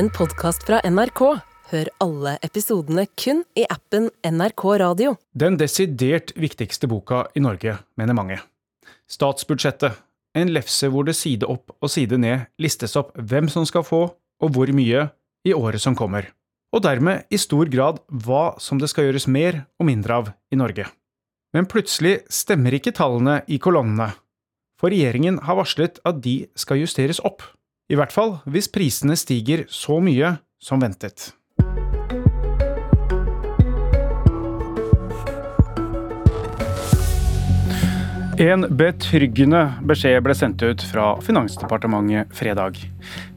en podkast fra NRK. Hør alle episodene kun i appen NRK Radio. Den desidert viktigste boka i Norge, mener mange. Statsbudsjettet. En lefse hvor det side opp og side ned listes opp hvem som skal få, og hvor mye, i året som kommer. Og dermed i stor grad hva som det skal gjøres mer og mindre av i Norge. Men plutselig stemmer ikke tallene i kolonnene, for regjeringen har varslet at de skal justeres opp. I hvert fall hvis prisene stiger så mye som ventet. En betryggende beskjed ble sendt ut fra Finansdepartementet fredag.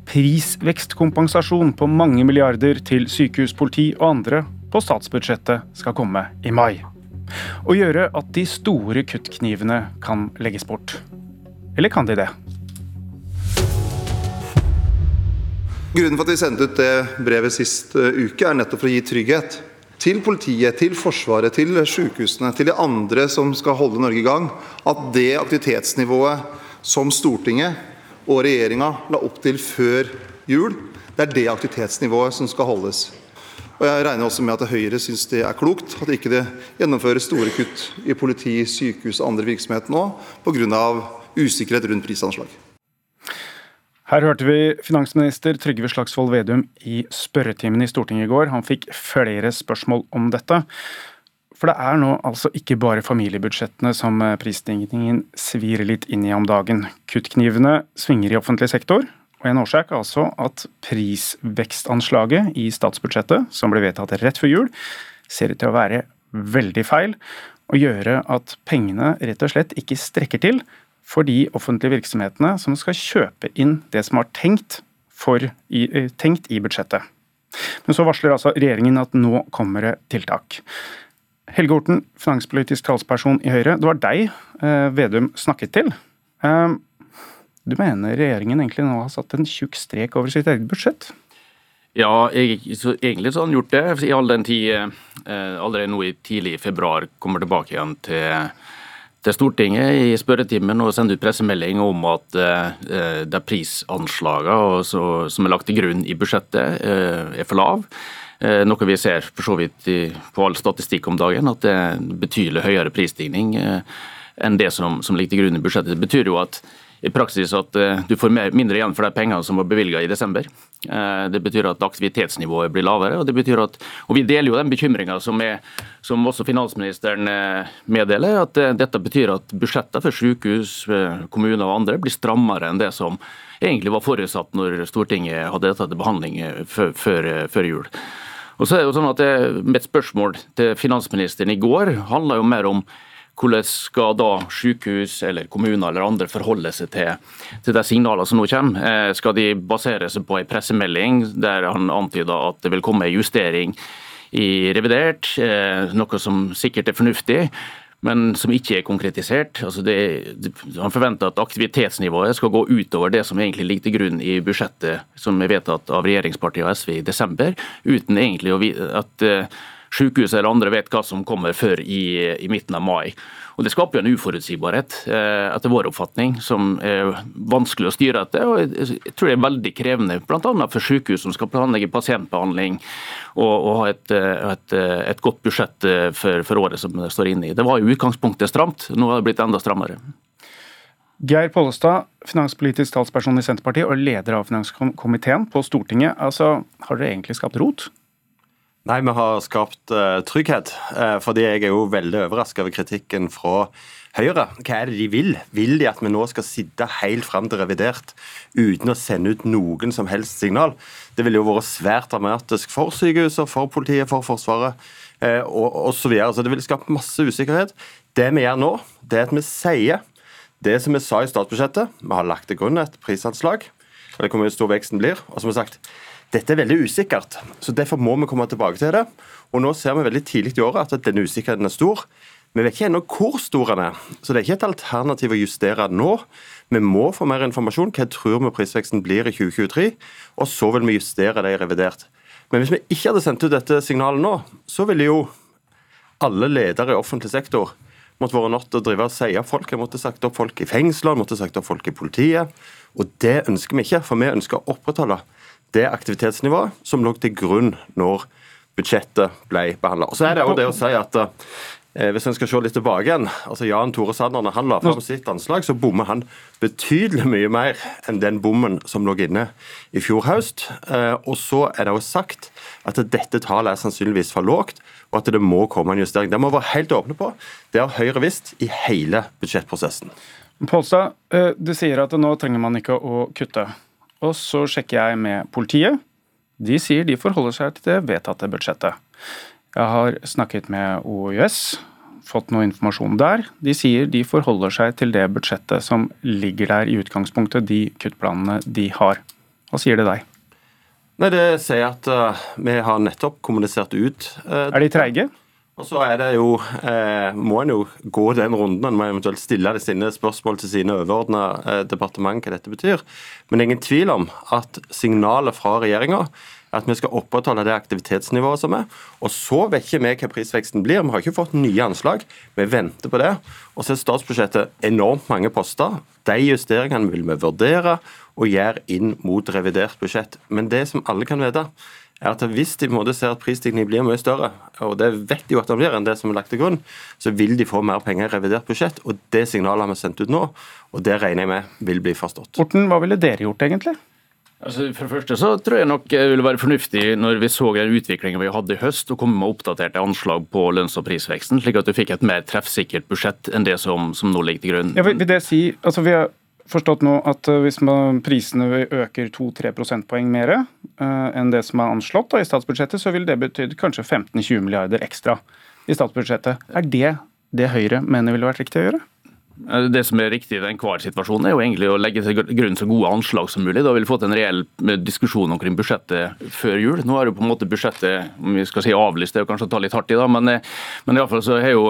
Prisvekstkompensasjon på mange milliarder til sykehus, politi og andre på statsbudsjettet skal komme i mai. Og gjøre at de store kuttknivene kan legges bort. Eller kan de det? Grunnen for at vi sendte ut det brevet sist eh, uke, er nettopp for å gi trygghet til politiet, til Forsvaret, til sykehusene, til de andre som skal holde Norge i gang, at det aktivitetsnivået som Stortinget og regjeringa la opp til før jul, det er det aktivitetsnivået som skal holdes. Og Jeg regner også med at Høyre syns det er klokt at ikke det gjennomføres store kutt i politi, sykehus og andre virksomheter nå pga. usikkerhet rundt prisanslag. Her hørte vi finansminister Trygve Slagsvold Vedum i spørretimen i Stortinget i går. Han fikk flere spørsmål om dette. For det er nå altså ikke bare familiebudsjettene som prisstigningen svir litt inn i om dagen. Kuttknivene svinger i offentlig sektor, og en årsak er altså at prisvekstanslaget i statsbudsjettet, som ble vedtatt rett før jul, ser ut til å være veldig feil, og gjøre at pengene rett og slett ikke strekker til for de offentlige virksomhetene som skal kjøpe inn det som var tenkt, i, eh, tenkt i budsjettet. Men så varsler altså regjeringen at nå kommer det tiltak. Helge Horten, finanspolitisk talsperson i Høyre. Det var deg eh, Vedum snakket til. Eh, du mener regjeringen egentlig nå har satt en tjukk strek over sitt eget budsjett? Ja, jeg, så egentlig så har han gjort det. I all den tid allerede nå i tidlig februar kommer tilbake igjen til til Stortinget i spørretimen og sende ut pressemelding om at det de prisanslagene som er lagt til grunn i budsjettet, eh, er for lav. Eh, noe vi ser for så vidt på all statistikk om dagen, at det er betydelig høyere prisstigning enn det som ligger til grunn i budsjettet. Det betyr jo at i praksis at uh, du får mindre igjen for de pengene som var bevilga i desember. Uh, det betyr at aktivitetsnivået blir lavere. Og det betyr at, og vi deler jo den bekymringa som, som, også finansministeren uh, meddeler, at dette betyr at budsjettene for sykehus, kommuner og andre blir strammere enn det som egentlig var forutsatt når Stortinget hadde dette til behandling før, før, før jul. Og så er det jo sånn at det, Mitt spørsmål til finansministeren i går handla jo mer om hvordan skal da sykehus eller kommuner eller andre forholde seg til, til de signalene som nå kommer? Eh, skal de basere seg på en pressemelding der han antyder at det vil komme en justering i revidert, eh, noe som sikkert er fornuftig? men som ikke er konkretisert. Altså det, han forventer at aktivitetsnivået skal gå utover det som egentlig ligger til grunn i budsjettet som er vedtatt av regjeringspartiet og SV i desember, uten egentlig at eh, sykehuset eller andre vet hva som kommer før i, i midten av mai. Og Det skaper jo en uforutsigbarhet, eh, etter vår oppfatning, som er vanskelig å styre etter. og Jeg tror det er veldig krevende, bl.a. for sykehus som skal planlegge pasientbehandling og, og ha et, et, et, godt budsjett eh, for, for året som det står inne i. Det var i utgangspunktet stramt, nå har det blitt enda strammere. Geir Pollestad, finanspolitisk talsperson i Senterpartiet og leder av finanskomiteen på Stortinget. Altså, har dere egentlig skapt rot? Nei, vi har skapt uh, trygghet. Uh, fordi jeg er jo veldig overraska over kritikken fra Høyre. Hva er det de vil? Vil de at vi nå skal sitte helt fram til revidert uten å sende ut noen som helst signal? Det ville jo vært svært dramatisk for sykehuset, for politiet, for Forsvaret uh, og osv. Så, videre. så det ville skapt masse usikkerhet. Det vi gjør nå, det er at vi sier det som vi sa i statsbudsjettet. Vi har lagt til grunn et prisanslag, eller hvor mye stor veksten blir. og som sagt, dette er veldig usikkert, så derfor må vi komme tilbake til det. Og Nå ser vi veldig tidlig i året at denne usikkerheten er stor. Vi vet ikke ennå hvor stor den er, så det er ikke et alternativ å justere nå. Vi må få mer informasjon. Hva tror vi prisveksten blir i 2023? Og så vil vi justere det i revidert. Men hvis vi ikke hadde sendt ut dette signalet nå, så ville jo alle ledere i offentlig sektor måtte være nødt til å drive og si opp folk. Jeg måtte sagt opp folk i fengsler, måtte sagt opp folk i politiet. Og det ønsker vi ikke, for vi ønsker å opprettholde det aktivitetsnivået som lå til grunn når budsjettet ble behandla. Så er det òg det å si at eh, hvis en skal se litt tilbake igjen, altså Jan Tore Sanner, når han la fram sitt anslag, så bommer han betydelig mye mer enn den bommen som lå inne i fjor høst. Eh, og så er det òg sagt at dette tallet er sannsynligvis for lågt, og at det må komme en justering. Det må vi være helt åpne på. Det har Høyre visst i hele budsjettprosessen. Polstad, eh, du sier at nå trenger man ikke å kutte. Og så sjekker jeg med politiet. De sier de forholder seg til det vedtatte budsjettet. Jeg har snakket med OUS, fått noe informasjon der. De sier de forholder seg til det budsjettet som ligger der i utgangspunktet, de kuttplanene de har. Hva sier det deg? Nei, Det sier at uh, vi har nettopp kommunisert ut uh, Er de treige? Og så er det jo, eh, må en jo gå den runden. En må eventuelt stille sine spørsmål til sine overordna eh, departement hva dette betyr. Men det er ingen tvil om at signalet fra regjeringa er at vi skal opprettholde det aktivitetsnivået som er. Og så vet ikke vi hva prisveksten blir. Vi har ikke fått nye anslag. Vi venter på det. Og så er statsbudsjettet enormt mange poster. De justeringene vil vi vurdere og gjøre inn mot revidert budsjett. Men det som alle kan vite, er at hvis de på en måte ser at prisstigningen blir mye større, og det vet de jo at det blir enn det som er lagt til grunn, så vil de få mer penger i revidert budsjett. og Det signalet har vi sendt ut nå, og det regner jeg med vil bli forstått. Morten, hva ville dere gjort egentlig? Altså, for det første så tror jeg nok det ville være fornuftig når vi så den utviklingen vi hadde i høst, å komme med oppdaterte anslag på lønns- og prisveksten, slik at du fikk et mer treffsikkert budsjett enn det som, som nå ligger til grunn. Ja, vil det si, altså vi har forstått nå at eh, hvis man, prisene øker 2-3 prosentpoeng mer uh, enn det som er anslått da, i statsbudsjettet, så vil det betydd kanskje 15-20 milliarder ekstra i statsbudsjettet. Er det det Høyre mener ville vært riktig å gjøre? Eh, det som er riktig i enhver situasjon, er jo egentlig å legge til grunn så gode anslag som mulig. Da vil vi fått en reell eh, diskusjon omkring budsjettet før jul. Nå er jo på en måte budsjettet om vi skal si avlyst, det er jo kanskje å ta litt hardt i, da, men, eh, men iallfall så har jo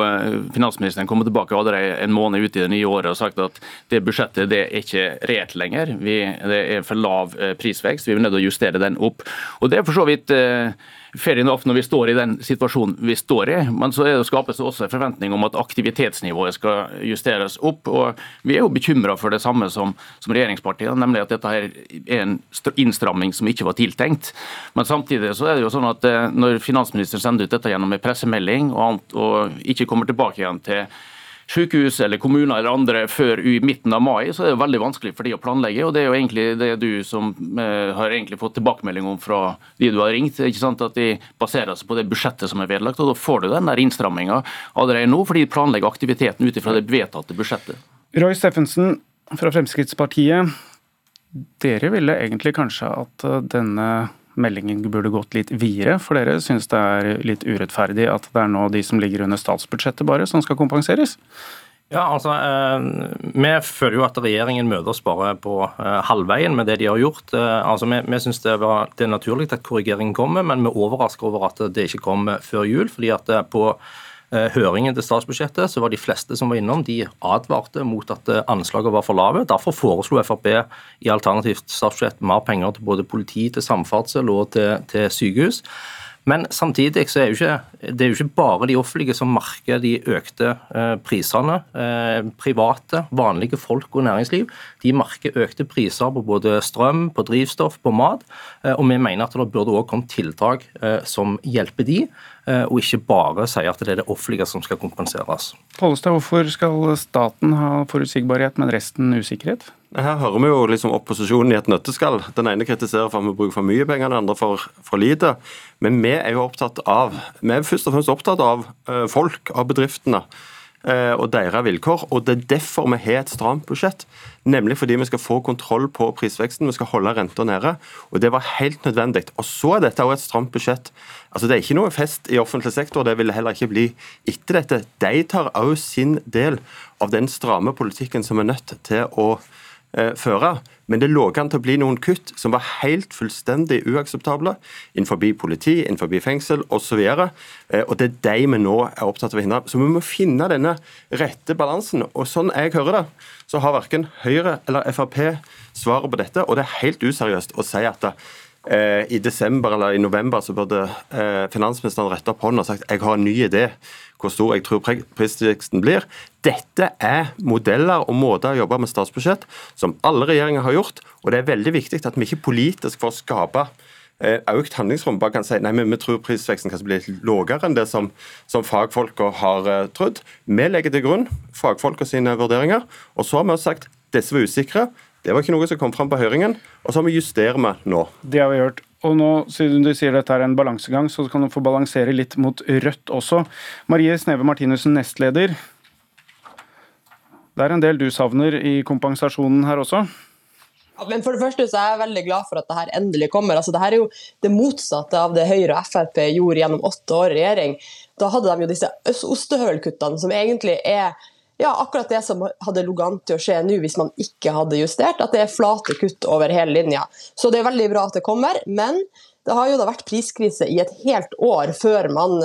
finansministeren kommet tilbake allerede en måned ut i det nye året og sagt at det budsjettet det er ikke reelt lenger. Vi, det er for lav prisvekst, vi er nødt til å justere den opp. Og Det er for så vidt fair enough når vi står i den situasjonen vi står i, men så skapes det også en forventning om at aktivitetsnivået skal justeres opp. og Vi er jo bekymra for det samme som, som regjeringspartiene, nemlig at dette her er en innstramming som ikke var tiltenkt. Men samtidig så er det jo sånn at eh, når finansministeren sender ut dette gjennom en pressemelding og, annet, og ikke kommer tilbake igjen til sykehus eller kommuner eller andre før i midten av mai, så er det veldig vanskelig for de å planlegge. og Det er jo egentlig det du som eh, har egentlig fått tilbakemelding om fra de du har ringt. ikke sant, At de baserer seg på det budsjettet som er vedlagt. og Da får du den der innstramminga allerede nå, fordi de planlegger aktiviteten ut ifra det vedtatte budsjettet. Roy Steffensen fra Fremskrittspartiet. Dere ville egentlig kanskje at eh, denne meldingen burde gått litt videre, for dere syns det er litt urettferdig at det er nå de som ligger under statsbudsjettet bare, som skal kompenseres? Ja, altså, eh, Vi føler jo at regjeringen møter oss bare på eh, halvveien med det de har gjort. Eh, altså, Vi, vi syns det, det, er naturlig at korrigeringen kommer, men vi er overrasker over at det ikke kommer før jul. fordi at på høringen til statsbudsjettet, så var de fleste som var innom, de advarte mot at eh, anslagene var for lave. Derfor foreslo Frp i alternativt statsbudsjett mer penger til både politi, til samferdsel og til, til sykehus. Men samtidig så er jo ikke, det er jo ikke bare de offentlige som merker de økte eh, prisene. Eh, private, vanlige folk og næringsliv de merker økte priser på både strøm, på drivstoff, på mat. Eh, og vi mener at det burde også komme tiltak som hjelper de, og ikke bare si at det er det offentlige som skal kompenseres. Pollestad, hvorfor skal staten ha forutsigbarhet, men resten usikkerhet? Her hører vi jo liksom opposisjonen i et nøtteskall. Den ene kritiserer for at vi bruker for mye penger, den andre for, for lite. Men vi er jo opptatt av vi er først og fremst opptatt av uh, folk, av bedriftene uh, og deres vilkår. Og Det er derfor vi har et stramt budsjett. Nemlig fordi vi skal få kontroll på prisveksten, vi skal holde renta nede. Og Det var helt nødvendig. Og Så er dette også et stramt budsjett. Altså Det er ikke noe fest i offentlig sektor, det vil det heller ikke bli etter dette. De tar også sin del av den stramme politikken som er nødt til å Eh, føre. Men det lå an til å bli noen kutt som var helt fullstendig uakseptable innenfor politi, innenfor fengsel osv. Eh, og det er de vi nå er opptatt av å hindre. Så vi må finne denne rette balansen. Og sånn jeg hører det, så har verken Høyre eller Frp svaret på dette. Og det er helt useriøst å si at eh, i desember eller i november så burde eh, finansministeren rette opp hånden og sagt jeg har en ny idé hvor stor jeg tror prisveksten blir. Dette er modeller og måter å jobbe med statsbudsjett som alle regjeringer har gjort. og Det er veldig viktig at vi ikke politisk får skape eh, økt handlingsrom bare kan si nei, men vi tror prisveksten kanskje blir litt lavere enn det som, som fagfolka har trodd. Vi legger til grunn fagfolka sine vurderinger, og så har vi også sagt disse var usikre. Det var ikke noe som kom fram på høringen, og så har vi justerer vi nå. Det har vi gjort. Og nå, siden du sier dette er en balansegang, så kan du få balansere litt mot Rødt også. Marie Sneve Martinussen, nestleder. Det er en del du savner i kompensasjonen her også? Ja, men for det første så er jeg veldig glad for at det her endelig kommer. Altså, det her er jo det motsatte av det Høyre og Frp gjorde gjennom åtte år i regjering. Da hadde de jo disse ostehølkuttene, som egentlig er ja, akkurat det som hadde ligget an til å skje nå hvis man ikke hadde justert, at det er flate kutt over hele linja. Så det er veldig bra at det kommer, men det har jo da vært priskrise i et helt år før man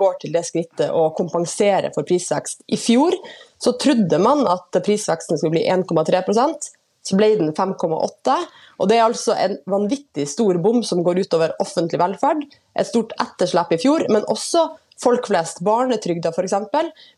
går til det skrittet å kompensere for prisvekst. I fjor så trodde man at prisveksten skulle bli 1,3% så ble den 5,8 og Det er altså en vanvittig stor bom som går utover offentlig velferd. Et stort etterslep i fjor, men også Folk flest, barnetrygda f.eks.,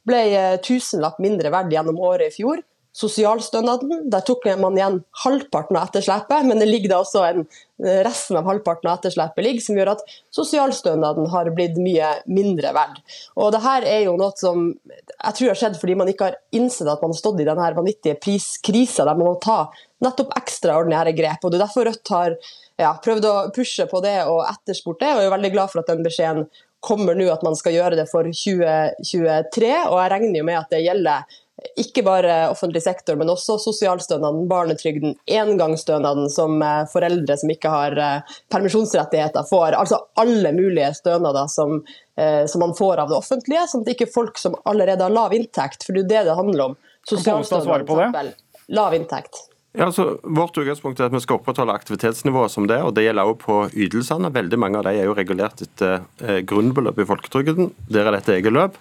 ble eh, tusenlapp mindre verdt gjennom året i fjor. Sosialstønaden, der tok man igjen halvparten av etterslepet, men det ligger da også en, eh, resten av halvparten av etterslepet ligger, som gjør at sosialstønaden har blitt mye mindre verdt. Og det her er jo noe som jeg tror har skjedd fordi man ikke har innsett at man har stått i denne vanvittige priskrisa der man må ta nettopp ekstraordinære grep. og Det er derfor Rødt har ja, prøvd å pushe på det og etterspurt det, og jeg er veldig glad for at den beskjeden kommer nå at man skal gjøre det for 2023, og jeg regner jo med at det gjelder ikke bare offentlig sektor, men også sosialstønaden, barnetrygden, engangsstønaden som eh, foreldre som ikke har eh, permisjonsrettigheter får. Altså alle mulige stønader som, eh, som man får av det offentlige, sånn at ikke folk som allerede har lav inntekt, for det er det det handler om. Sosialstønad, lav inntekt. Ja, altså, vårt utgangspunkt er at vi skal opprettholde aktivitetsnivået som det, og det gjelder også på ytelsene. Veldig mange av de er jo regulert etter eh, grunnbeløp i folketrygden. Der er dette eget løp.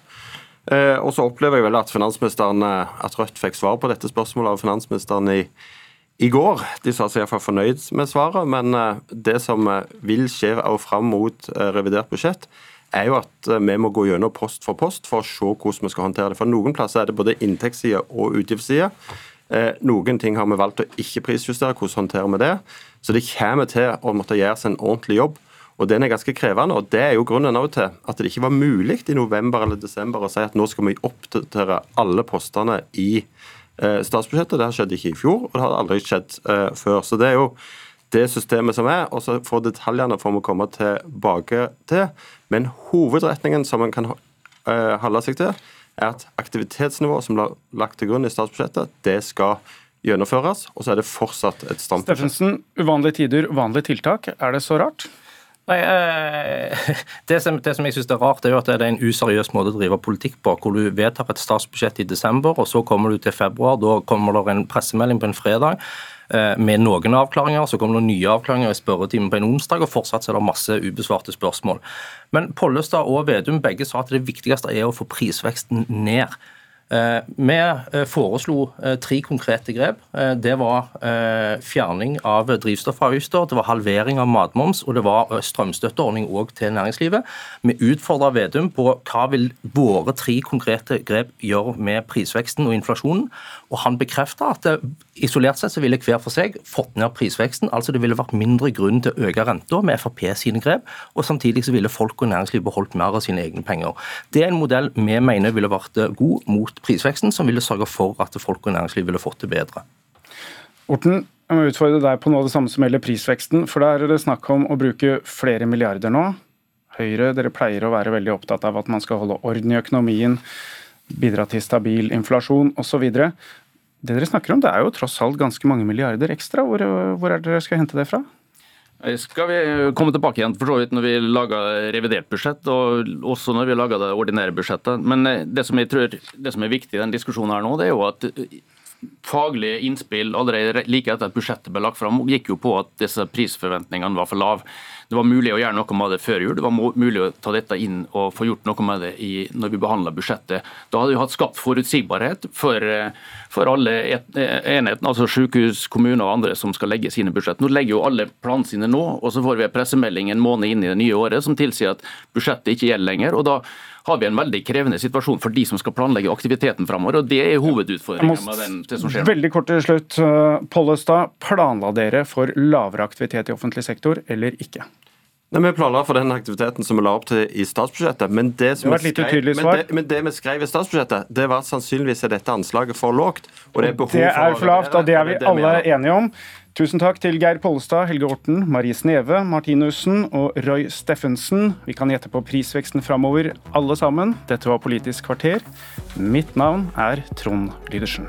Eh, og så opplever jeg vel at finansministeren, eh, at Rødt fikk svar på dette spørsmålet av finansministeren i, i går. De sa seg iallfall fornøyd med svaret, men eh, det som eh, vil skje også fram mot eh, revidert budsjett, er jo at vi må gå gjennom post for post for å se hvordan vi skal håndtere det. For Noen plasser er det både inntektsside og utgiftsside. Eh, noen ting har vi valgt å ikke prisjustere. Hvordan håndterer vi det? Så det kommer til å måtte gjøres en ordentlig jobb. Og Den er ganske krevende. og Det er jo grunnen til at det ikke var mulig i november eller desember å si at nå skal vi oppdatere alle postene i eh, statsbudsjettet. Det har skjedd ikke i fjor, og det har aldri skjedd eh, før. Så Det er jo det systemet som er. og så får detaljene får vi komme tilbake til. Men hovedretningen som en kan holde seg til, er at aktivitetsnivået som ble lagt til grunn i statsbudsjettet, det skal gjennomføres. Og så er det fortsatt et stramt Steffensen, uvanlige tider, uvanlige tiltak. Er det så rart? Nei, eh, det, som, det som, jeg synes er rart, er jo at det er en useriøs måte å drive politikk på. Hvor du vedtar et statsbudsjett i desember, og så kommer du til februar. Da kommer det en pressemelding på en fredag Eh, med noen avklaringer. Så kommer det nye avklaringer i spørretimen på en onsdag, og fortsatt er det masse ubesvarte spørsmål. Men Pollestad og Vedum begge sa at det viktigste er å få prisveksten ned. Eh, vi eh, foreslo eh, tre konkrete grep. Det var fjerning av drivstoffavgifter, det var halvering av matmoms og det var strømstøtteordning òg til næringslivet. Vi utfordra Vedum på hva vil våre tre konkrete grep gjøre med prisveksten og inflasjonen. Og han bekrefta at isolert sett så ville hver for seg fått ned prisveksten. Altså det ville vært mindre grunn til å øke renta med Frp sine grep, og samtidig så ville folk og næringsliv beholdt mer av sine egne penger. Det er en modell vi mener ville vært god mot prisveksten, som ville sørge for at folk og næringsliv ville fått det bedre. Orten, jeg må utfordre deg på noe av det samme som gjelder prisveksten. For der er det snakk om å bruke flere milliarder nå. Høyre dere pleier å være veldig opptatt av at man skal holde orden i økonomien, bidra til stabil inflasjon osv. Det dere snakker om, det er jo tross alt ganske mange milliarder ekstra. Hvor, hvor er det dere skal hente det fra? skal vi komme tilbake igjen for så vidt når vi lager revidert budsjett, og også når vi lager det ordinære budsjettet. Men eh, det som jeg tror det som er viktig i den diskusjonen her nå, det er jo at faglige innspill allerede like etter at budsjettet ble lagt fram, gikk jo på at disse prisforventningene var for lave. Det var mulig å gjøre noe med det før jul. Det var mulig å ta dette inn og få gjort noe med det i, når vi behandla budsjettet. Da hadde vi hatt skapt forutsigbarhet for, for alle enhetene, altså sykehus, kommuner og andre som skal legge sine budsjett. Nå legger jo alle planene sine nå, og så får vi en pressemelding en måned inn i det nye året som tilsier at budsjettet ikke gjelder lenger. og da har vi en veldig krevende situasjon for de som skal planlegge aktiviteten framover. Og det er hovedutfordringa med den, det som skjer. Veldig kort til slutt. Pollestad, planla dere for lavere aktivitet i offentlig sektor eller ikke? Nei, Vi planla for den aktiviteten som vi la opp til i statsbudsjettet. Men det, det, vi skrev, men det, men det vi skrev i statsbudsjettet, det var at sannsynligvis er dette anslaget for lågt. Og det er, behov det er for, lavt, og det er vi alle enige om. Tusen takk til Geir Pollestad, Helge Orten, Marie Sneve, Martinussen og Roy Steffensen. Vi kan gjette på prisveksten framover, alle sammen. Dette var Politisk kvarter. Mitt navn er Trond Lydersen.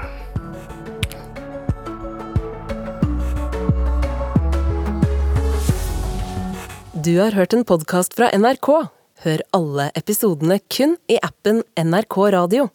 Du har hørt en podkast fra NRK. Hør alle episodene kun i appen NRK Radio.